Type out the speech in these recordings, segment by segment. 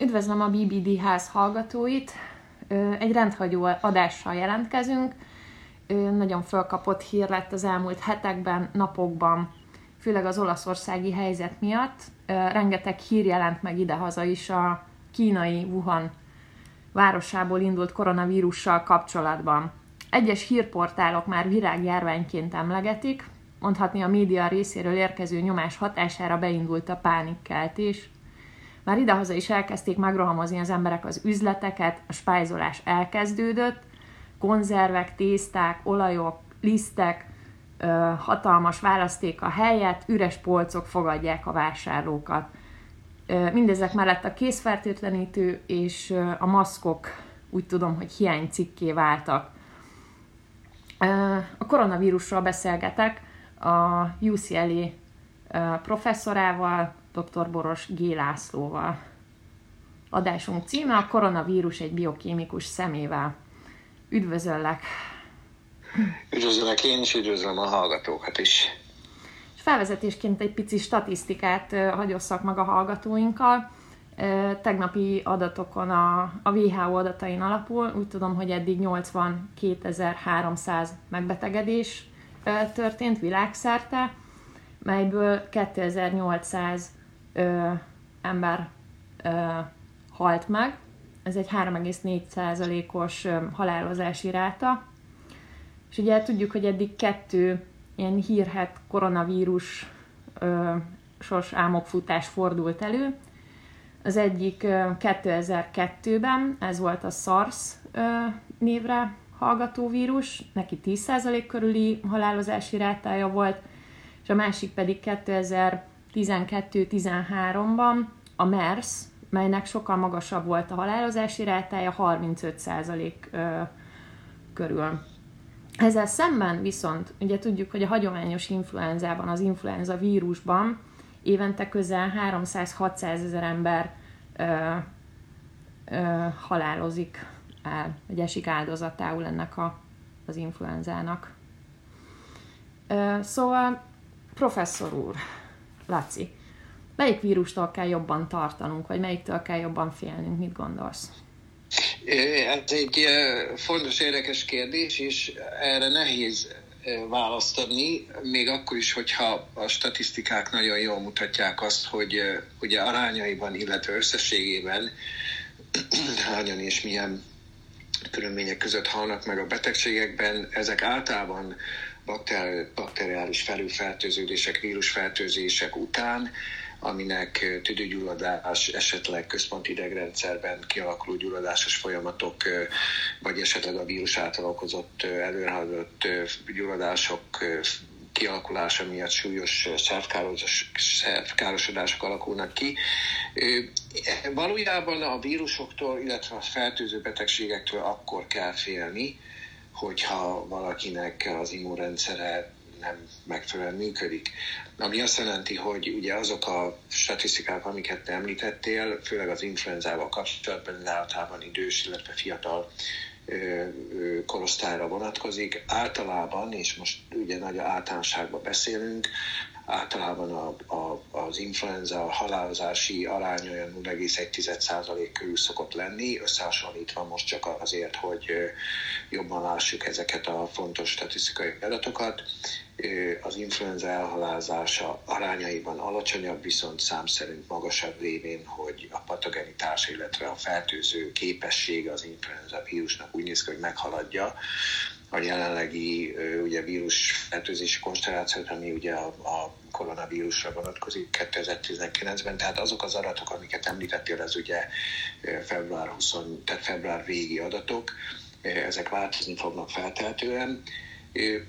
Üdvözlöm a BBD ház hallgatóit! Egy rendhagyó adással jelentkezünk. Nagyon fölkapott hír lett az elmúlt hetekben, napokban, főleg az olaszországi helyzet miatt. Rengeteg hír jelent meg idehaza is a kínai Wuhan városából indult koronavírussal kapcsolatban. Egyes hírportálok már virágjárványként emlegetik, mondhatni a média részéről érkező nyomás hatására beindult a pánikkeltés. Már idehaza is elkezdték megrohamozni az emberek az üzleteket, a spájzolás elkezdődött, konzervek, tészták, olajok, lisztek, hatalmas választék a helyet, üres polcok fogadják a vásárlókat. Mindezek mellett a készfertőtlenítő és a maszkok úgy tudom, hogy hiánycikké váltak. A koronavírusról beszélgetek a UCLA professzorával, dr. Boros G. Lászlóval. Adásunk címe a koronavírus egy biokémikus szemével. Üdvözöllek! Üdvözöllek én is, üdvözlöm a hallgatókat is. És felvezetésként egy pici statisztikát hagyosszak meg a hallgatóinkkal. Tegnapi adatokon a, a WHO adatain alapul, úgy tudom, hogy eddig 82.300 megbetegedés történt világszerte, melyből 2800 ö, ember ö, halt meg. Ez egy 3,4%-os halálozási ráta. És ugye tudjuk, hogy eddig kettő ilyen hírhet koronavírus ö, sos álmokfutás fordult elő. Az egyik 2002-ben, ez volt a SARS névre hallgató vírus, neki 10% körüli halálozási rátája volt, és a másik pedig 2000 12-13-ban a MERS, melynek sokkal magasabb volt a halálozási rátája, 35% körül. Ezzel szemben viszont, ugye tudjuk, hogy a hagyományos influenzában, az influenza vírusban évente közel 300-600 ezer ember ö, ö, halálozik el, vagy esik áldozatául ennek a, az influenzának. Ö, szóval, professzor úr, Laci, melyik vírustól kell jobban tartanunk, vagy melyiktől kell jobban félnünk? Mit gondolsz? Ez egy fontos, érdekes kérdés, és erre nehéz választ adni, még akkor is, hogyha a statisztikák nagyon jól mutatják azt, hogy ugye arányaiban, illetve összességében hányan és milyen körülmények között halnak meg a betegségekben, ezek általában bakteriális felülfertőződések, vírusfertőzések után, aminek tüdőgyulladás, esetleg központi idegrendszerben kialakuló gyulladásos folyamatok, vagy esetleg a vírus által okozott előrehaladott gyulladások kialakulása miatt súlyos szervkárosodások alakulnak ki. Valójában a vírusoktól, illetve a fertőző betegségektől akkor kell félni, hogyha valakinek az immunrendszere nem megfelelően működik. Ami azt jelenti, hogy ugye azok a statisztikák, amiket te említettél, főleg az influenzával kapcsolatban, de általában idős, illetve fiatal korosztályra vonatkozik. Általában, és most ugye nagy általánosságban beszélünk, általában a, a, az influenza halálozási arány olyan 0,1% körül szokott lenni, összehasonlítva most csak azért, hogy jobban lássuk ezeket a fontos statisztikai adatokat. Az influenza elhalázása arányaiban alacsonyabb, viszont szám szerint magasabb révén, hogy a patogenitás, illetve a fertőző képessége az influenza vírusnak úgy néz ki, hogy meghaladja a jelenlegi ugye, vírus fertőzési konstellációt, ami ugye a, a koronavírusra vonatkozik 2019-ben, tehát azok az adatok, amiket említettél, az ugye február 20, tehát február végi adatok, ezek változni fognak feltehetően.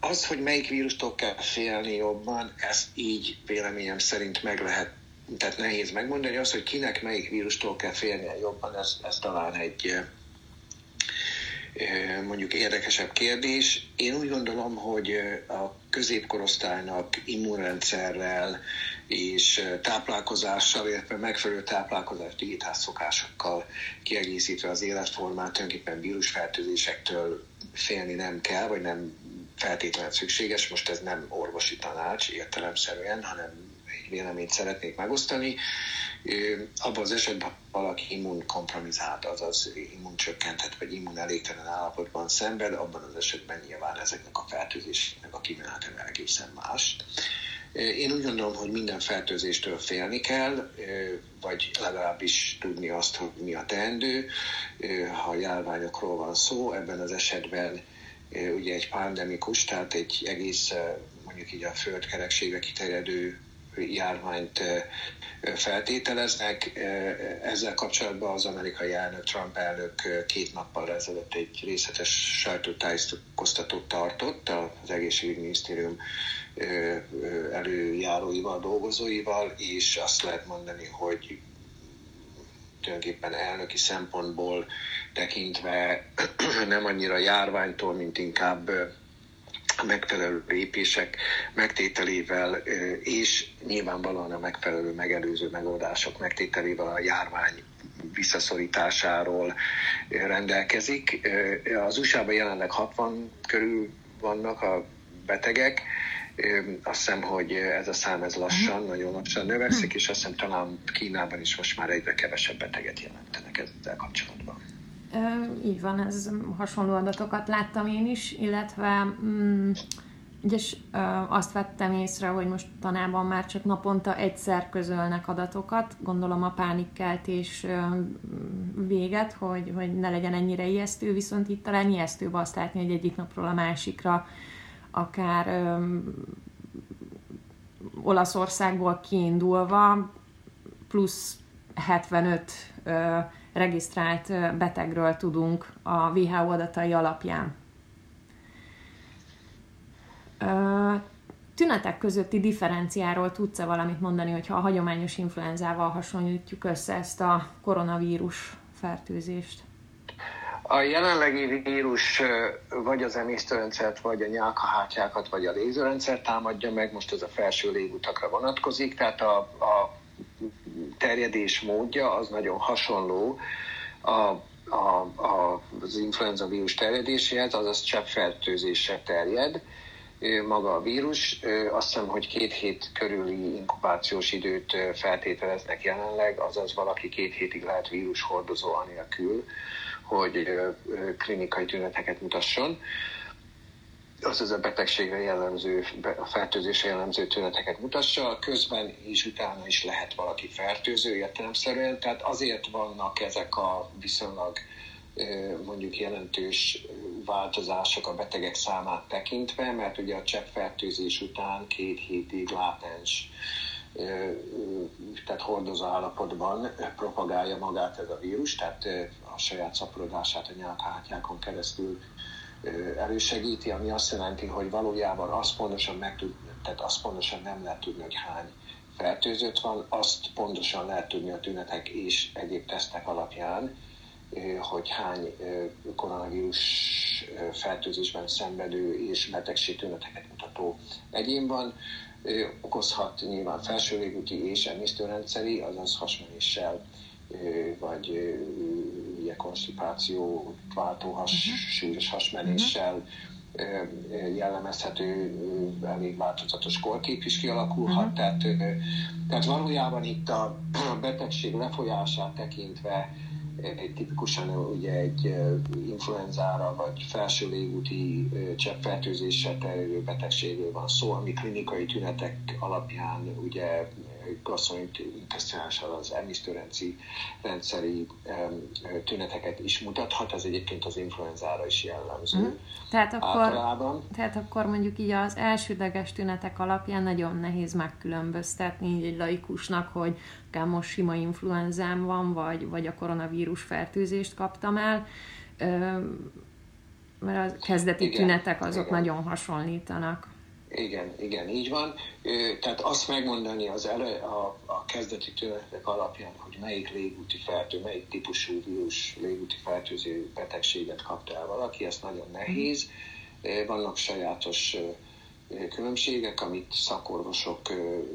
Az, hogy melyik vírustól kell félni jobban, ezt így véleményem szerint meg lehet, tehát nehéz megmondani. Az, hogy kinek melyik vírustól kell félnie jobban, ez, ez talán egy, mondjuk érdekesebb kérdés. Én úgy gondolom, hogy a középkorosztálynak immunrendszerrel és táplálkozással, illetve megfelelő táplálkozás digitál szokásokkal kiegészítve az életformát tulajdonképpen vírusfertőzésektől félni nem kell, vagy nem feltétlenül szükséges. Most ez nem orvosi tanács értelemszerűen, hanem véleményt szeretnék megosztani. Abban az esetben valaki immunkompromizált, azaz immuncsökkentett vagy immunelégtelen állapotban szenved, abban az esetben nyilván ezeknek a fertőzésnek a kimenetele egészen más. Én úgy gondolom, hogy minden fertőzéstől félni kell, vagy legalábbis tudni azt, hogy mi a teendő, ha járványokról van szó. Ebben az esetben ugye egy pandemikus, tehát egy egész mondjuk így a földkerekségre kiterjedő járványt feltételeznek. Ezzel kapcsolatban az amerikai elnök, Trump elnök két nappal ezelőtt egy részletes sajtótájékoztatót tartott az egészségügyminisztérium előjáróival, dolgozóival, és azt lehet mondani, hogy tulajdonképpen elnöki szempontból tekintve nem annyira járványtól, mint inkább megfelelő lépések megtételével és nyilvánvalóan a megfelelő megelőző megoldások megtételével a járvány visszaszorításáról rendelkezik. Az USA-ban jelenleg 60 körül vannak a betegek, azt hiszem, hogy ez a szám ez lassan, mhm. nagyon lassan növekszik, és azt hiszem talán Kínában is most már egyre kevesebb beteget jelentenek ezzel kapcsolatban. Így van, ez hasonló adatokat láttam én is, illetve mm, és azt vettem észre, hogy most tanában már csak naponta egyszer közölnek adatokat, gondolom a pánikkeltés véget, hogy, hogy ne legyen ennyire ijesztő, viszont itt talán ijesztőbb azt látni, hogy egyik napról a másikra akár öm, Olaszországból kiindulva plusz 75 ö, regisztrált betegről tudunk a WHO adatai alapján. Tünetek közötti differenciáról tudsz-e valamit mondani, hogyha a hagyományos influenzával hasonlítjuk össze ezt a koronavírus fertőzést? A jelenlegi vírus vagy az emésztőrendszert, vagy a nyálkahártyákat, vagy a lézőrendszert támadja meg, most ez a felső légutakra vonatkozik, tehát a, a terjedés módja az nagyon hasonló a, a, a, az influenza vírus terjedéséhez, azaz cseppfertőzésre terjed maga a vírus. Azt hiszem, hogy két hét körüli inkubációs időt feltételeznek jelenleg, azaz valaki két hétig lehet vírushordozó anélkül, hogy klinikai tüneteket mutasson. Az az a betegségre jellemző, a fertőzésre jellemző tüneteket mutassa, közben és utána is lehet valaki fertőző értelemszerűen, tehát azért vannak ezek a viszonylag mondjuk jelentős változások a betegek számát tekintve, mert ugye a cseppfertőzés után két hétig látens tehát hordozó állapotban propagálja magát ez a vírus, tehát a saját szaporodását a nyálkahártyákon keresztül elősegíti, ami azt jelenti, hogy valójában azt pontosan, meg tud, tehát azt pontosan nem lehet tudni, hogy hány fertőzött van, azt pontosan lehet tudni a tünetek és egyéb tesztek alapján, hogy hány koronavírus fertőzésben szenvedő és betegség tüneteket mutató egyén van. Okozhat nyilván felső légúti és emésztőrendszeri, azaz hasmenéssel vagy ugye konstipáció, váltó has, uh-huh. súlyos hasmenéssel uh-huh. jellemezhető elég változatos korkép is kialakulhat, uh-huh. tehát, tehát valójában itt a betegség lefolyását tekintve egy tipikusan ugye egy influenzára vagy felső légúti cseppfertőzéssel terjedő betegségről van szó, ami klinikai tünetek alapján ugye gastrointeszinálisan az emésztőrendszeri rendszeri tüneteket is mutathat, ez egyébként az influenzára is jellemző. Mm. Tehát akkor, általában. tehát akkor mondjuk így az elsődleges tünetek alapján nagyon nehéz megkülönböztetni így egy laikusnak, hogy akár most sima influenzám van, vagy, vagy a koronavírus fertőzést kaptam el, mert a kezdeti igen, tünetek azok igen. nagyon hasonlítanak. Igen, igen, így van. Tehát azt megmondani az elő, a, a kezdeti tünetek alapján, hogy melyik légúti fertő, melyik típusú vírus légúti fertőző betegséget kapta el valaki, ez nagyon nehéz. Vannak sajátos különbségek, amit szakorvosok,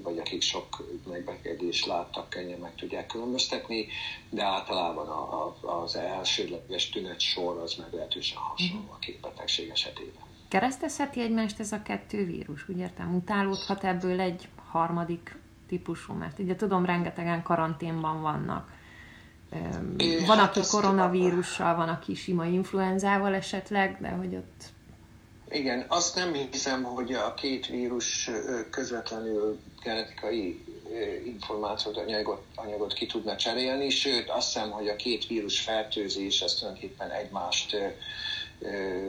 vagy akik sok megbetegedést láttak, könnyen meg tudják különböztetni, de általában a, a, az elsődleges tünet sor az meglehetősen hasonló a két betegség esetében keresztezheti egymást ez a kettő vírus? Úgy értem, mutálódhat ebből egy harmadik típusú? Mert ugye tudom, rengetegen karanténban vannak. Van, hát aki koronavírussal, van, aki sima influenzával esetleg, de hogy ott... Igen, azt nem hiszem, hogy a két vírus közvetlenül genetikai információt, anyagot, anyagot ki tudna cserélni, sőt azt hiszem, hogy a két vírus fertőzés az tulajdonképpen egymást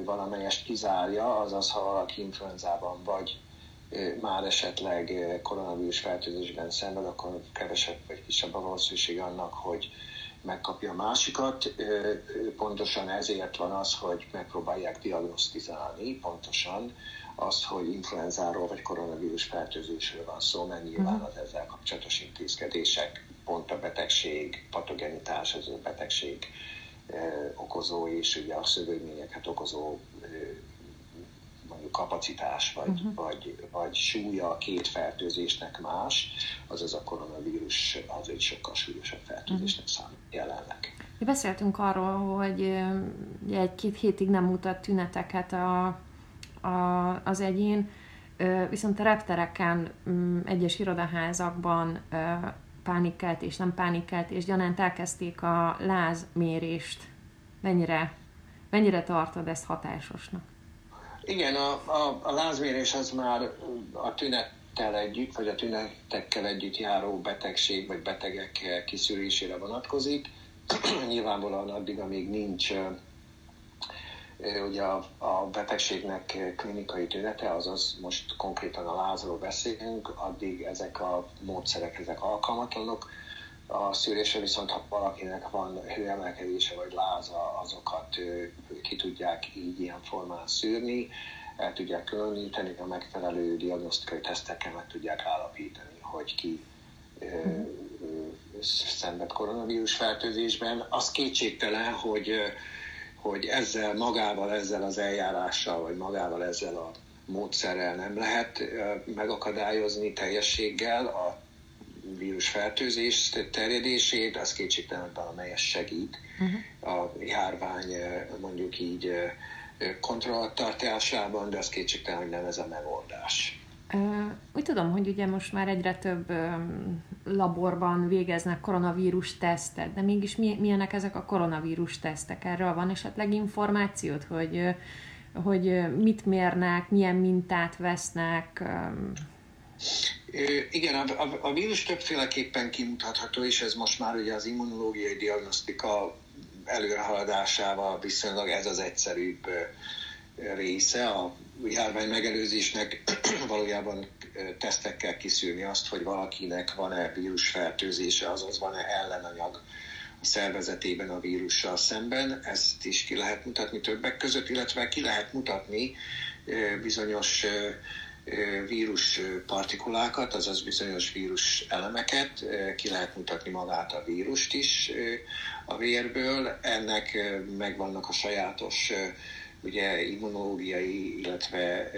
valamelyest kizárja, azaz ha valaki influenzában vagy már esetleg koronavírus fertőzésben szenved, akkor kevesebb vagy kisebb a valószínűség annak, hogy megkapja a másikat. Pontosan ezért van az, hogy megpróbálják diagnosztizálni pontosan az, hogy influenzáról vagy koronavírus fertőzésről van szó, mert nyilván mhm. az ezzel kapcsolatos intézkedések, pont a betegség, patogenitás, az a betegség okozó és ugye a szövődményeket okozó mondjuk kapacitás vagy, uh-huh. vagy, vagy súlya a két fertőzésnek más, azaz a koronavírus az egy sokkal súlyosabb fertőzésnek uh-huh. számít jelenleg. Mi beszéltünk arról, hogy egy-két hétig nem mutat tüneteket a, a, az egyén, viszont a reptereken, mm, egyes irodaházakban pánikelt és nem pánikelt, és gyanánt elkezdték a lázmérést. Mennyire, mennyire tartod ezt hatásosnak? Igen, a, a, a lázmérés az már a tünettel együtt, vagy a tünetekkel együtt járó betegség, vagy betegek kiszűrésére vonatkozik. Nyilvánvalóan addig, amíg nincs ugye a, a betegségnek klinikai tünete, azaz most konkrétan a lázról beszélünk, addig ezek a módszerek, ezek alkalmatlanok. A szűrésre viszont, ha valakinek van hőemelkedése vagy láza, azokat ki tudják így ilyen formán szűrni, el tudják különíteni, a megfelelő diagnosztikai tesztekkel meg tudják állapítani, hogy ki szenved koronavírus fertőzésben. Az kétségtelen, hogy hogy ezzel magával, ezzel az eljárással, vagy magával ezzel a módszerrel nem lehet megakadályozni teljességgel a vírus fertőzés terjedését, az kétségtelen valamelyes segít uh-huh. a járvány mondjuk így kontrolltartásában, de az kétségtelen, hogy nem ez a megoldás. Úgy tudom, hogy ugye most már egyre több laborban végeznek koronavírus tesztet, de mégis milyenek ezek a koronavírus tesztek? Erről van esetleg információt, hogy, hogy mit mérnek, milyen mintát vesznek? Igen, a, a, a vírus többféleképpen kimutatható, és ez most már ugye az immunológiai diagnosztika előrehaladásával viszonylag ez az egyszerűbb része a járvány megelőzésnek valójában tesztekkel kiszűrni azt, hogy valakinek van-e vírusfertőzése, azaz van-e ellenanyag a szervezetében a vírussal szemben. Ezt is ki lehet mutatni többek között, illetve ki lehet mutatni bizonyos vírus partikulákat, azaz bizonyos vírus elemeket, ki lehet mutatni magát a vírust is a vérből. Ennek megvannak a sajátos ugye immunológiai, illetve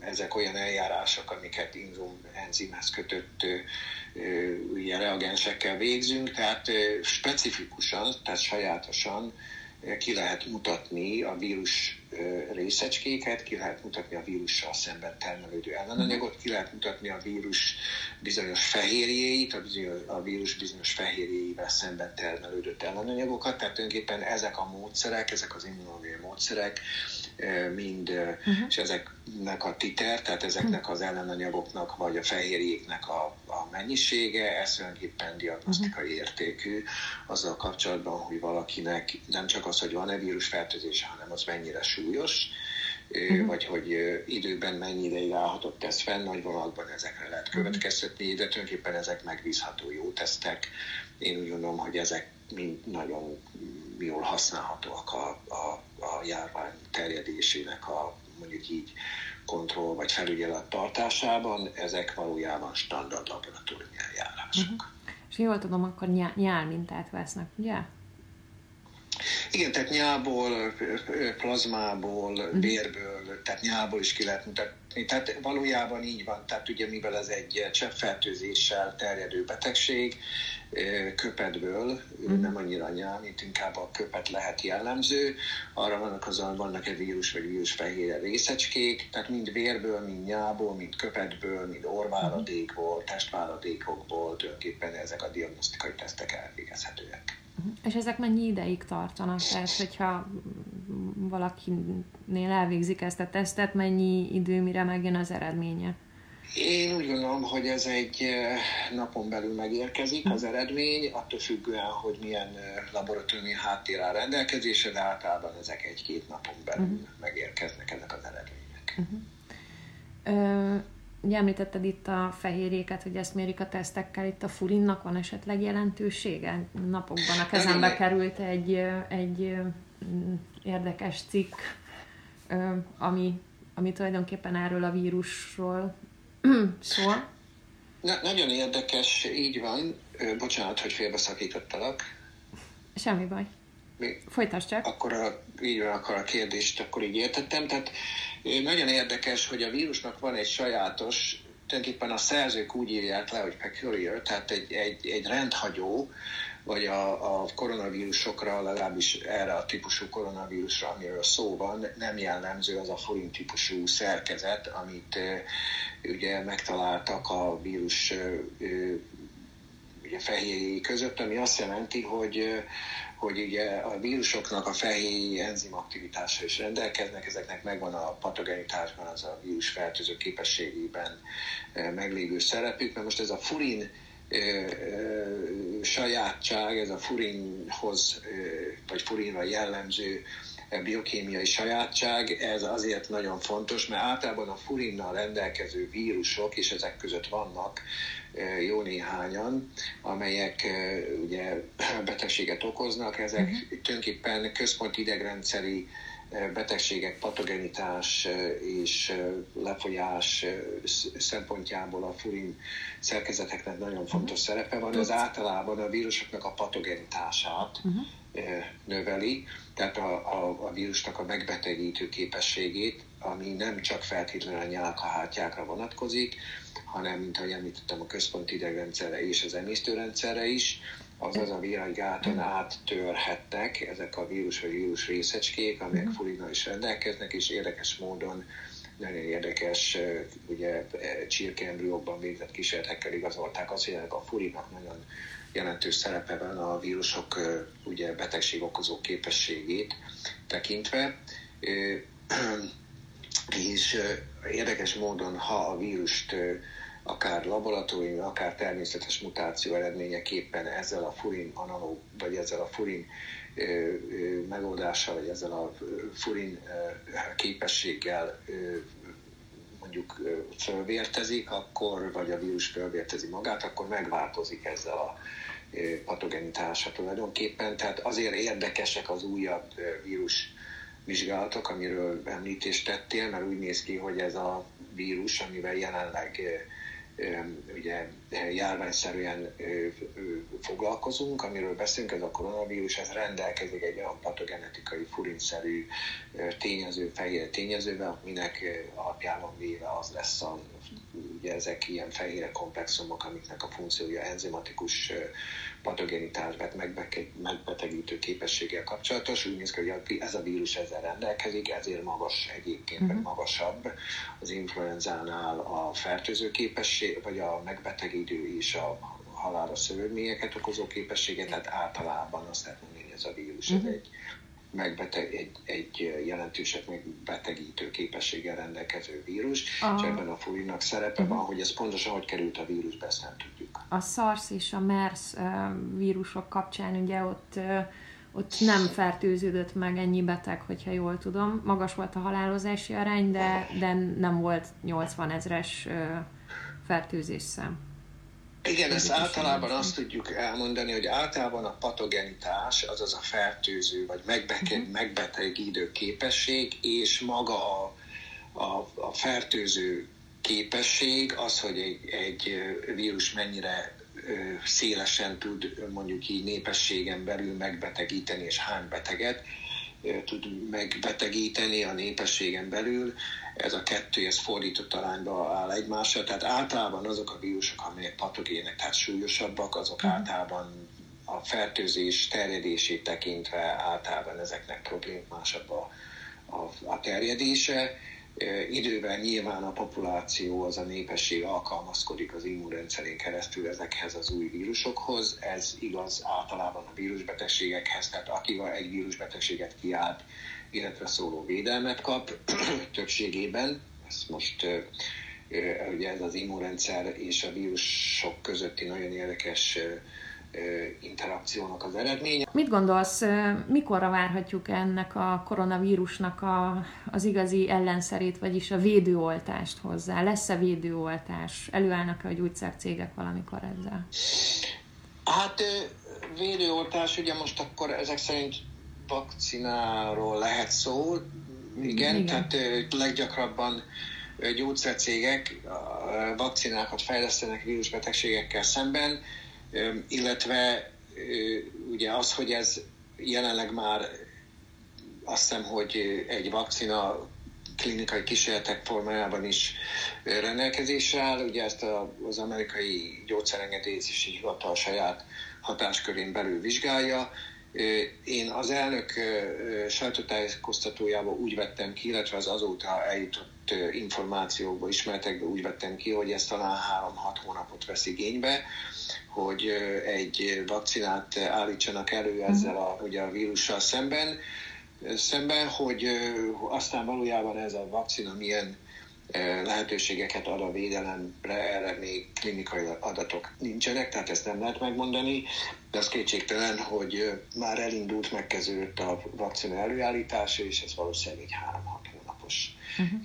ezek olyan eljárások, amiket inzum enzimhez kötött ugye, reagensekkel végzünk, tehát specifikusan, tehát sajátosan ki lehet mutatni a vírus részecskéket, ki lehet mutatni a vírussal szemben termelődő ellenanyagot, ki lehet mutatni a vírus bizonyos fehérjéit, a, vírus bizonyos fehérjéivel szemben termelődött ellenanyagokat, tehát tulajdonképpen ezek a módszerek, ezek az immunológiai módszerek mind, uh-huh. és ezeknek a titer, tehát ezeknek az ellenanyagoknak, vagy a fehérjéknek a, a mennyisége, ez tulajdonképpen diagnosztikai uh-huh. értékű azzal kapcsolatban, hogy valakinek nem csak az, hogy van-e vírusfertőzése, hanem az mennyire súlyos, uh-huh. vagy hogy időben mennyi ideig állhatott ez fenn, nagy vonalakban ezekre lehet következtetni, de tulajdonképpen ezek megbízható jó tesztek. Én úgy gondolom, hogy ezek mind nagyon jól használhatóak a, a, a járvány terjedésének a mondjuk így kontroll vagy felügyelet tartásában, ezek valójában standard laboratóriumi eljárások. Uh-huh. És jól tudom, akkor nyál, nyál mintát vesznek, ugye? Igen, tehát nyából, plazmából, vérből, tehát nyából is ki lehet mutatni. Tehát valójában így van, tehát ugye mivel ez egy cseppfertőzéssel terjedő betegség, köpetből, mm. nem annyira nyál, mint inkább a köpet lehet jellemző. Arra vannak azon, vannak egy vírus vagy vírusfehérje részecskék, tehát mind vérből, mind nyából, mind köpetből, mind orváladékból, testváladékokból tulajdonképpen ezek a diagnosztikai tesztek elvégezhetőek. És ezek mennyi ideig tartanak? Tehát, hogyha valakinél elvégzik ezt a tesztet, mennyi idő, mire megjön az eredménye? Én úgy gondolom, hogy ez egy eh, napon belül megérkezik az eredmény, attól függően, hogy milyen eh, laboratóriumi háttér áll rendelkezésre, de általában ezek egy-két napon belül uh-huh. megérkeznek ezek az eredmények. Uh-huh. Ö, ugye említetted itt a fehérjéket, hogy ezt mérik a tesztekkel, itt a furinnak van esetleg jelentősége? Napokban a kezembe került egy, egy érdekes cikk, ami, ami tulajdonképpen erről a vírusról szól. Na, nagyon érdekes, így van. Bocsánat, hogy félbeszakítottalak. Semmi baj. Csak. Akkor a, így van, akkor a kérdést akkor így értettem. Tehát nagyon érdekes, hogy a vírusnak van egy sajátos, tulajdonképpen a szerzők úgy írják le, hogy peculiar, tehát egy, egy, egy rendhagyó, vagy a, a koronavírusokra, legalábbis erre a típusú koronavírusra, amiről szó van, nem jellemző az a forint típusú szerkezet, amit ugye megtaláltak a vírus ugye fehérjéi között, ami azt jelenti, hogy hogy ugye a vírusoknak a fehérjéi enzimaktivitása is rendelkeznek, ezeknek megvan a patogenitásban, az a vírus fertőző képességében meglévő szerepük, mert most ez a furin sajátság, ez a furinhoz, vagy furinra jellemző biokémiai sajátság, ez azért nagyon fontos, mert általában a furinnal rendelkező vírusok, és ezek között vannak jó néhányan, amelyek ugye betegséget okoznak, ezek uh-huh. tulajdonképpen központi idegrendszeri betegségek, patogenitás és lefolyás szempontjából a furin szerkezeteknek nagyon fontos szerepe van. Ez általában a vírusoknak a patogenitását uh-huh. növeli, tehát a, a, a vírusnak a megbetegítő képességét, ami nem csak feltétlenül a nyálkahártyákra vonatkozik, hanem, mint ahogy említettem, a központi idegrendszerre és az emésztőrendszerre is, azaz a világáton áttörhetnek ezek a vírus vagy vírus részecskék, amelyek mhm. furinnal is rendelkeznek, és érdekes módon nagyon érdekes, ugye csirkeembriókban végzett kísérletekkel igazolták azt, hogy a furinak nagyon jelentős szerepe van a vírusok ugye betegség okozó képességét tekintve. És érdekes módon, ha a vírust akár laboratóriumi, akár természetes mutáció eredményeképpen ezzel a furin analóg, vagy ezzel a furin megoldással, vagy ezzel a furin képességgel mondjuk fölvértezik, akkor, vagy a vírus fölvértezi magát, akkor megváltozik ezzel a patogenitása tulajdonképpen. Tehát azért érdekesek az újabb vírus vizsgálatok, amiről említést tettél, mert úgy néz ki, hogy ez a vírus, amivel jelenleg ugye járványszerűen foglalkozunk, amiről beszélünk, ez a koronavírus, ez rendelkezik egy olyan patogenetikai furinszerű tényező, fehér tényezővel, minek alapjában véve az lesz a, ugye ezek ilyen fehére komplexumok, amiknek a funkciója enzimatikus patogenitás, megbetegítő képességgel kapcsolatos. Úgy néz ki, hogy ez a vírus ezzel rendelkezik, ezért magas egyébként, uh-huh. magasabb az influenzánál a fertőző képesség, vagy a megbetegítő és a halálos szövődményeket okozó képessége, tehát általában azt lehet mondani, hogy ez a vírus uh-huh. ez egy megbeteg, egy, egy jelentősebb megbetegítő képességgel rendelkező vírus, a... és ebben a fúrinak szerepe uh-huh. van, hogy ez pontosan hogy került a vírusba, ezt nem tudjuk. A SARS és a MERS vírusok kapcsán ugye ott ott nem fertőződött meg ennyi beteg, hogyha jól tudom. Magas volt a halálozási arány, de, de nem volt 80 ezres fertőzés szám. Igen, ezt általában azt tudjuk elmondani, hogy általában a patogenitás, azaz a fertőző vagy mhm. megbetegítő képesség, és maga a, a, a fertőző képesség, az, hogy egy, egy vírus mennyire szélesen tud mondjuk így népességen belül megbetegíteni, és hány beteget tud megbetegíteni a népességen belül. Ez a kettő, ez fordított arányba áll egymásra. Tehát általában azok a vírusok, amelyek patogének, tehát súlyosabbak, azok mm. általában a fertőzés terjedését tekintve általában ezeknek problémásabb a, a, a terjedése Idővel nyilván a populáció, az a népesség alkalmazkodik az immunrendszerén keresztül ezekhez az új vírusokhoz. Ez igaz általában a vírusbetegségekhez, tehát aki egy vírusbetegséget kiállt, illetve szóló védelmet kap többségében. Ez most ugye ez az immunrendszer és a vírusok közötti nagyon érdekes interakciónak az eredménye. Mit gondolsz, mikorra várhatjuk ennek a koronavírusnak a, az igazi ellenszerét, vagyis a védőoltást hozzá? Lesz-e védőoltás? Előállnak-e a gyógyszercégek valamikor ezzel? Hát védőoltás, ugye most akkor ezek szerint vakcináról lehet szó, igen, igen. tehát leggyakrabban gyógyszercégek vakcinákat fejlesztenek vírusbetegségekkel szemben, illetve ugye az, hogy ez jelenleg már azt hiszem, hogy egy vakcina klinikai kísérletek formájában is rendelkezésre áll. Ugye ezt az amerikai gyógyszerengedélyezési hivatal saját hatáskörén belül vizsgálja. Én az elnök sajtótájékoztatójába úgy vettem ki, illetve az azóta eljutott információkba, ismertekbe úgy vettem ki, hogy ez talán 3-6 hónapot vesz igénybe hogy egy vakcinát állítsanak elő ezzel a, ugye a vírussal szemben, szemben, hogy aztán valójában ez a vakcina milyen lehetőségeket ad a védelemre, erre még klinikai adatok nincsenek, tehát ezt nem lehet megmondani, de az kétségtelen, hogy már elindult, megkezdődött a vakcina előállítása, és ez valószínűleg egy 3-6 hónapos uh-huh.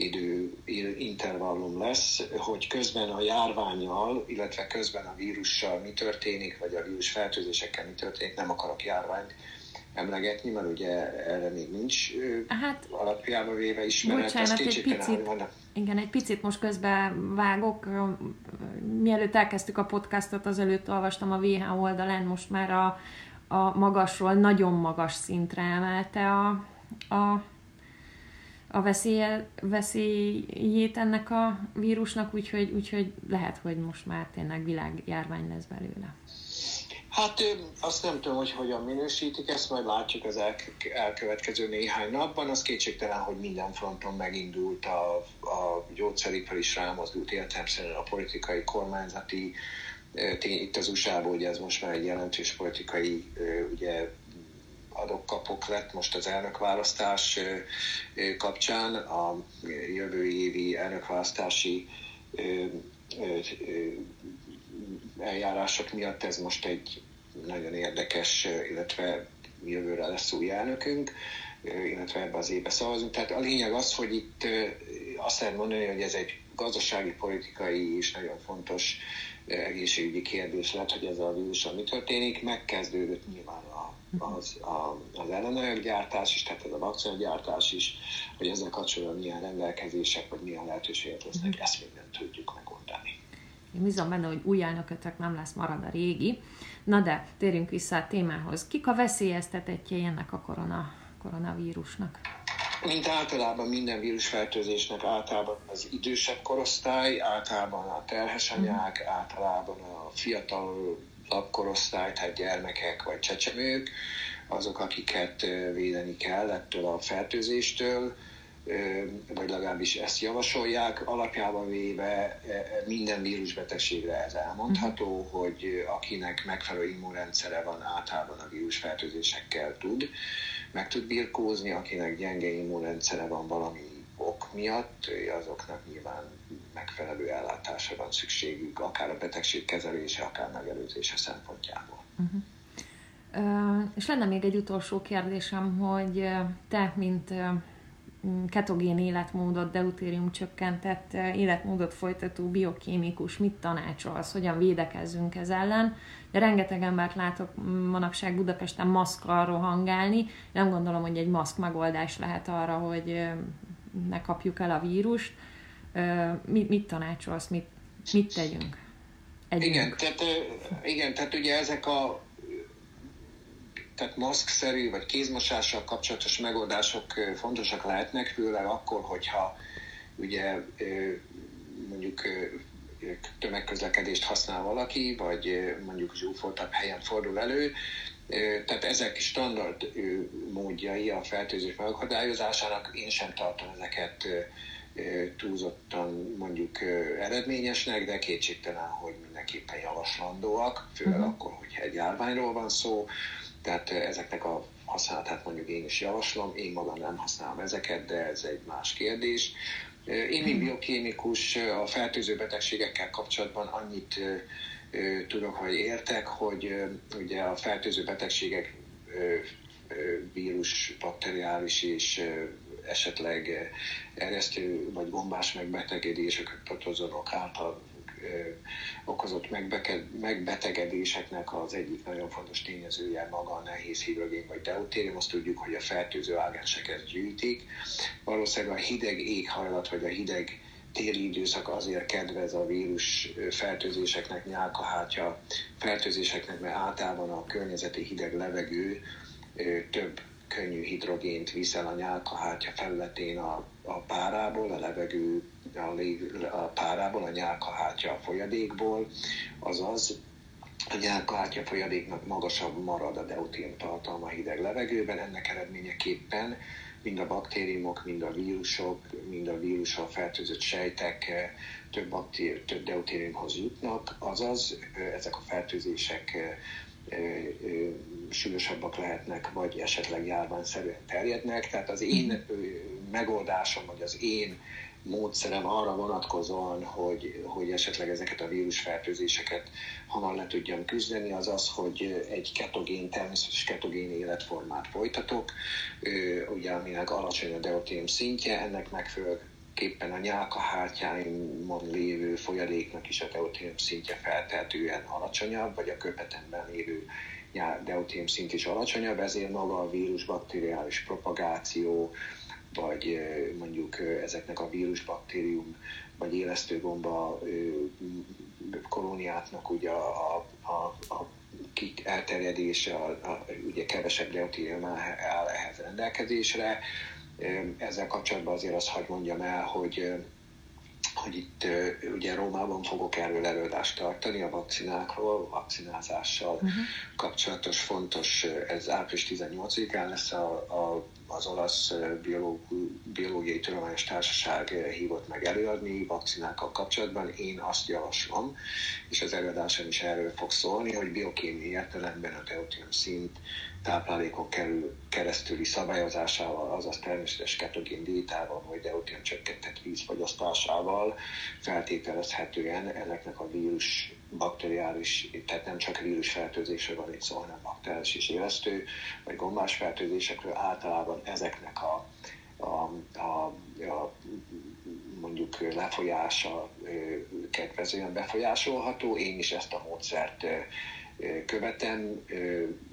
idő intervallum lesz, hogy közben a járványjal, illetve közben a vírussal mi történik, vagy a vírus fertőzésekkel mi történik, nem akarok járványt emlegetni, mert ugye erre még nincs hát, alapjába véve ismeret. Bocsánat, egy picit, igen, egy picit most közben vágok. Mielőtt elkezdtük a podcastot, azelőtt olvastam a WHO oldalán, most már a, a magasról nagyon magas szintre emelte a, a a veszélye, veszélyét ennek a vírusnak, úgyhogy, úgyhogy lehet, hogy most már tényleg világjárvány lesz belőle. Hát azt nem tudom, hogy hogyan minősítik ezt, majd látjuk az el, elkövetkező néhány napban. Az kétségtelen, hogy minden fronton megindult a, a gyógyszeripar is rámozdult értelemszerűen a politikai, kormányzati, itt az USA-ból ugye ez most már egy jelentős politikai ugye, adok-kapok lett most az elnökválasztás kapcsán. A jövő évi elnökválasztási eljárások miatt ez most egy nagyon érdekes, illetve jövőre lesz új elnökünk, illetve ebbe az évbe szavazunk. Tehát a lényeg az, hogy itt azt lehet mondani, hogy ez egy gazdasági, politikai és nagyon fontos egészségügyi kérdés lett, hogy ez a vírussal mi történik. Megkezdődött nyilván az, a, az ellenanyaggyártás is, tehát ez a vakcinagyártás is, hogy ezzel kapcsolatban milyen rendelkezések, vagy milyen lehetőségek lesznek, ezt még nem tudjuk megoldani. Én bízom benne, hogy új elnökötök nem lesz, marad a régi. Na de, térjünk vissza a témához. Kik a veszélyeztetettjei ennek a korona, koronavírusnak? Mint általában minden vírusfertőzésnek általában az idősebb korosztály, általában a terhes anyák, mm. általában a fiatal korosztály, tehát gyermekek vagy csecsemők, azok, akiket védeni kell ettől a fertőzéstől, vagy legalábbis ezt javasolják. Alapjában véve minden vírusbetegségre ez elmondható, uh-huh. hogy akinek megfelelő immunrendszere van, általában a vírusfertőzésekkel tud, meg tud birkózni, akinek gyenge immunrendszere van valami ok miatt, azoknak nyilván megfelelő ellátásra van szükségük, akár a betegség kezelése, akár megelőzése szempontjából. Uh-huh. Uh, és lenne még egy utolsó kérdésem, hogy te, mint ketogén életmódot, deutérium csökkentett életmódot folytató biokémikus mit tanácsolsz, hogyan védekezzünk ez ellen. De rengeteg embert látok manapság Budapesten maszkkal rohangálni. Nem gondolom, hogy egy maszk megoldás lehet arra, hogy ne kapjuk el a vírust. Mit, mit tanácsolsz, mit, mit tegyünk? együnk. Igen, tehát, igen, tehát ugye ezek a tehát maszkszerű vagy kézmosással kapcsolatos megoldások fontosak lehetnek, főleg akkor, hogyha ugye mondjuk tömegközlekedést használ valaki, vagy mondjuk zsúfoltabb helyen fordul elő, tehát ezek standard módjai a fertőzés megakadályozásának, én sem tartom ezeket túlzottan mondjuk eredményesnek, de kétségtelen, hogy mindenképpen javaslandóak, főleg uh-huh. akkor, hogyha egy járványról van szó, tehát ezeknek a használatát mondjuk én is javaslom, én magam nem használom ezeket, de ez egy más kérdés. Én, mint biokémikus, a fertőző betegségekkel kapcsolatban annyit tudok, hogy értek, hogy ugye a fertőző betegségek vírus, bakteriális és esetleg eresztő vagy gombás megbetegedések, protozonok által okozott megbetegedéseknek az egyik nagyon fontos tényezője maga a nehéz hidrogén vagy deutérium. Azt tudjuk, hogy a fertőző ágenseket gyűjtik. Valószínűleg a hideg éghajlat vagy a hideg téli időszak azért kedvez a vírus fertőzéseknek, nyálkahátya fertőzéseknek, mert általában a környezeti hideg levegő több könnyű hidrogént viszel a nyálkahártya felületén a, a párából, a levegő a, lég, a párából, a nyálkahártya a folyadékból, azaz a nyálkahártya folyadéknak magasabb marad a deutén tartalma hideg levegőben, ennek eredményeképpen mind a baktériumok, mind a vírusok, mind a vírussal fertőzött sejtek több, baktéri, több deutériumhoz jutnak, azaz ezek a fertőzések súlyosabbak lehetnek, vagy esetleg járványszerűen terjednek. Tehát az én megoldásom, vagy az én módszerem arra vonatkozóan, hogy, hogy esetleg ezeket a vírusfertőzéseket hamar le tudjam küzdeni, az az, hogy egy ketogén, természetes ketogén életformát folytatok, ugye aminek alacsony a deutérium szintje, ennek megfelelőképpen a nyálkahártyáimon lévő folyadéknak is a deutérium szintje feltehetően alacsonyabb, vagy a köpetemben lévő deutérium szint is alacsonyabb, ezért maga a vírus bakteriális propagáció, vagy mondjuk ezeknek a vírusbaktérium vagy élesztőgomba kolóniátnak ugye a, a, a elterjedése, a, a, ugye kevesebb deutérium áll ehhez rendelkezésre. Ezzel kapcsolatban azért azt hagyd mondjam el, hogy hogy itt ugye Rómában fogok erről előadást tartani a vakcinákról, vakcinázással uh-huh. kapcsolatos fontos, ez április 18-án lesz a, a az olasz biológiai tudományos társaság hívott meg előadni vakcinákkal kapcsolatban. Én azt javaslom, és az előadásom is erről fog szólni, hogy biokémiai értelemben a deutérium szint táplálékon kerül, keresztüli szabályozásával, azaz természetes ketogén diétával, vagy deutérium csökkentett vízfogyasztásával feltételezhetően ennek a vírus bakteriális, tehát nem csak vírusfertőzésről van itt szó, hanem bakteriális és élesztő, vagy gombás fertőzésekről általában ezeknek a, a, a, a mondjuk lefolyása kedvezően befolyásolható. Én is ezt a módszert követem.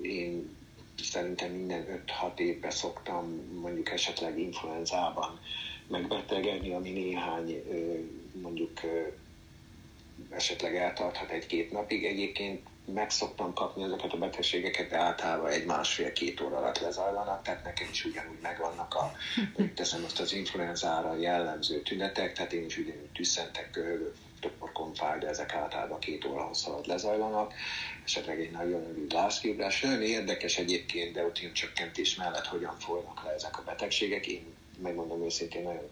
Én szerintem minden 5-6 évben szoktam mondjuk esetleg influenzában megbetegedni, ami néhány mondjuk esetleg eltarthat egy-két napig. Egyébként meg szoktam kapni ezeket a betegségeket, de általában egy másfél-két óra alatt lezajlanak, tehát nekem is ugyanúgy megvannak a, teszem azt az influenzára jellemző tünetek, tehát én is ugyanúgy tüsszentek, toporkon fáj, de ezek általában két óra hosszú alatt lezajlanak, esetleg egy nagyon rövid lászképres. Nagyon érdekes egyébként deutin csökkentés mellett hogyan folynak le ezek a betegségek. Én megmondom őszintén nagyon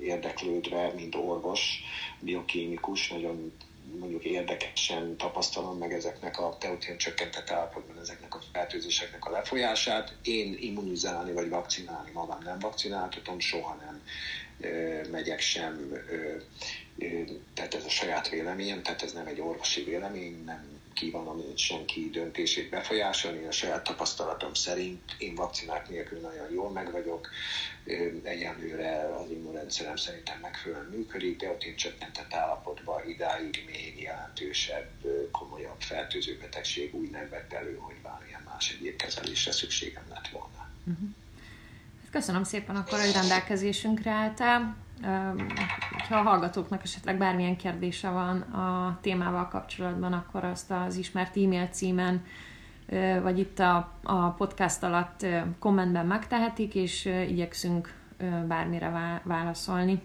érdeklődve, mint orvos, biokémikus, nagyon mondjuk érdekesen tapasztalom meg ezeknek a deutérium csökkentett állapotban ezeknek a fertőzéseknek a lefolyását. Én immunizálni vagy vakcinálni magam nem vakcináltatom, soha nem megyek sem, tehát ez a saját véleményem, tehát ez nem egy orvosi vélemény, nem kívánom senki döntését befolyásolni. A saját tapasztalatom szerint én vakcinák nélkül nagyon jól meg vagyok, egyenlőre az immunrendszerem szerintem megfelelően működik, de ott én csökkentett állapotban idáig még jelentősebb, komolyabb fertőző betegség úgy nem vett elő, hogy bármilyen más egyéb kezelésre szükségem lett volna. Uh-huh. Köszönöm szépen akkor, hogy rendelkezésünkre álltál. Ha a hallgatóknak esetleg bármilyen kérdése van a témával kapcsolatban, akkor azt az ismert e-mail címen vagy itt a, a podcast alatt kommentben megtehetik, és igyekszünk bármire válaszolni.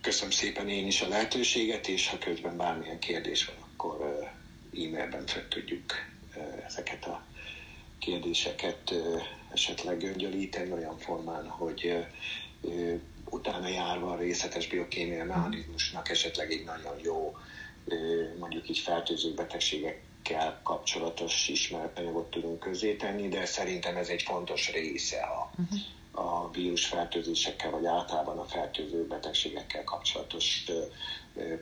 Köszönöm szépen én is a lehetőséget, és ha közben bármilyen kérdés van, akkor e-mailben fel tudjuk ezeket a kérdéseket esetleg göngyölíteni olyan formán, hogy utána járva a részletes biokémiai mechanizmusnak esetleg egy nagyon jó mondjuk így fertőző betegségekkel kapcsolatos ismeretanyagot tudunk közzétenni, de szerintem ez egy fontos része a, uh-huh. a vírusfertőzésekkel, vagy általában a fertőző betegségekkel kapcsolatos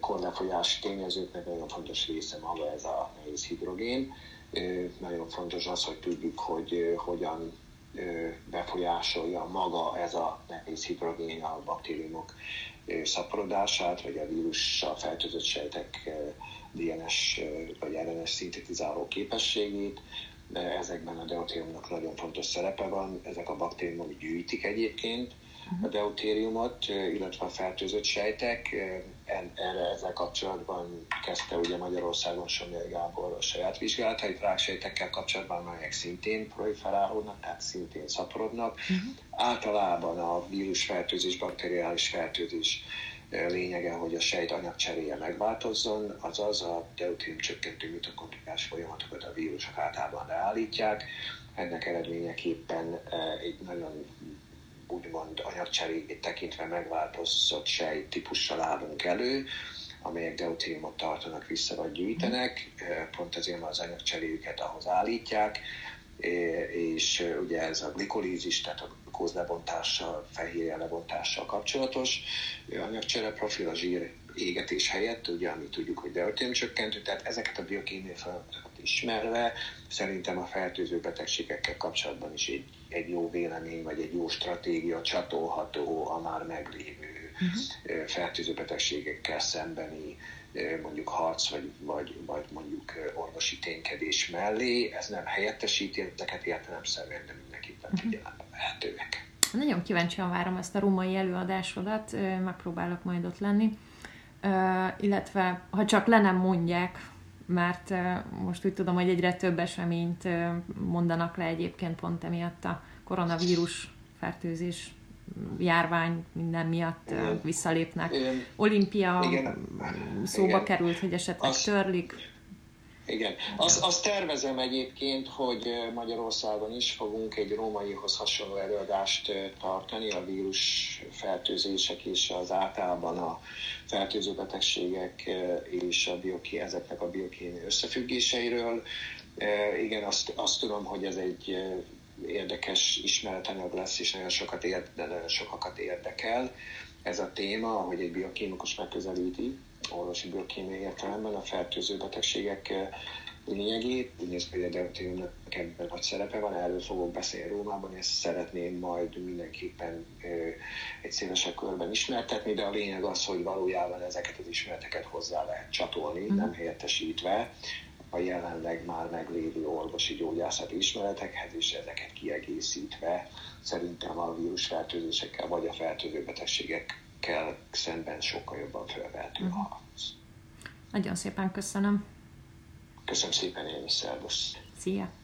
korlefolyási tényezőknek nagyon fontos része maga ez a nehéz hidrogén. Nagyon fontos az, hogy tudjuk, hogy hogyan befolyásolja maga ez a nehéz hidrogén a baktériumok szaporodását, vagy a vírussal fertőzött sejtek DNS vagy RNS szintetizáló képességét. Ezekben a deutériumnak nagyon fontos szerepe van, ezek a baktériumok gyűjtik egyébként, a deutériumot, illetve a fertőzött sejtek. Erre ezzel kapcsolatban kezdte ugye Magyarországon Somjai Gábor a saját vizsgálatait ráksejtekkel kapcsolatban, amelyek szintén proliferálódnak, tehát szintén szaporodnak. Uh-huh. Általában a vírusfertőzés, bakteriális fertőzés lényege, hogy a sejt anyagcseréje megváltozzon, azaz a deutérium csökkentő mitokondriás folyamatokat a vírusok általában leállítják. Ennek eredményeképpen egy nagyon úgymond anyagcseréjét tekintve megváltozott sej típussal állunk elő, amelyek deutériumot tartanak vissza vagy gyűjtenek, pont ezért az anyagcseréjüket ahhoz állítják, és ugye ez a glikolízis, tehát a glukóz lebontással, fehérje lebontással kapcsolatos anyagcsere profil a zsír égetés helyett, ugye, ami tudjuk, hogy deutérium csökkentő, tehát ezeket a biokémiai ismerve, szerintem a fertőző betegségekkel kapcsolatban is egy, egy jó vélemény, vagy egy jó stratégia csatolható a már meglévő uh-huh. fertőző betegségekkel szembeni mondjuk harc, vagy, vagy, vagy mondjuk orvosi ténykedés mellé. Ez nem helyettesíti ezeket értelemszerűen, de mindenképpen uh-huh. figyelembe vehetőek. Nagyon kíváncsian várom ezt a római előadásodat, megpróbálok majd ott lenni. illetve, ha csak le nem mondják, mert most úgy tudom, hogy egyre több eseményt mondanak le egyébként pont emiatt a koronavírus fertőzés járvány minden miatt igen. visszalépnek. Igen. Olimpia igen. szóba igen. került, hogy esetleg Azt, törlik. Igen. Azt, azt tervezem egyébként, hogy Magyarországon is fogunk egy rómaihoz hasonló előadást tartani a vírus fertőzések és az általában a fertőző betegségek és a bioké, ezeknek a biokémiai összefüggéseiről. Igen, azt, azt tudom, hogy ez egy érdekes ismeretanyag lesz, és nagyon sokat, érde, nagyon sokakat érdekel ez a téma, hogy egy biokémikus megközelíti orvosi biokémiai értelemben a fertőző betegségek eh, lényegét. Úgy néz ki, hogy a deutériumnak ebben nagy szerepe van, erről fogok beszélni Rómában, és szeretném majd mindenképpen eh, egy szélesebb körben ismertetni, de a lényeg az, hogy valójában ezeket az ismereteket hozzá lehet csatolni, mm. nem helyettesítve a jelenleg már meglévő orvosi gyógyászati ismeretekhez, és ezeket kiegészítve szerintem a vírusfertőzésekkel vagy a fertőző betegségek kell szemben sokkal jobban felvehető uh-huh. harc. Nagyon szépen köszönöm. Köszönöm szépen én is, szervusz. Szia.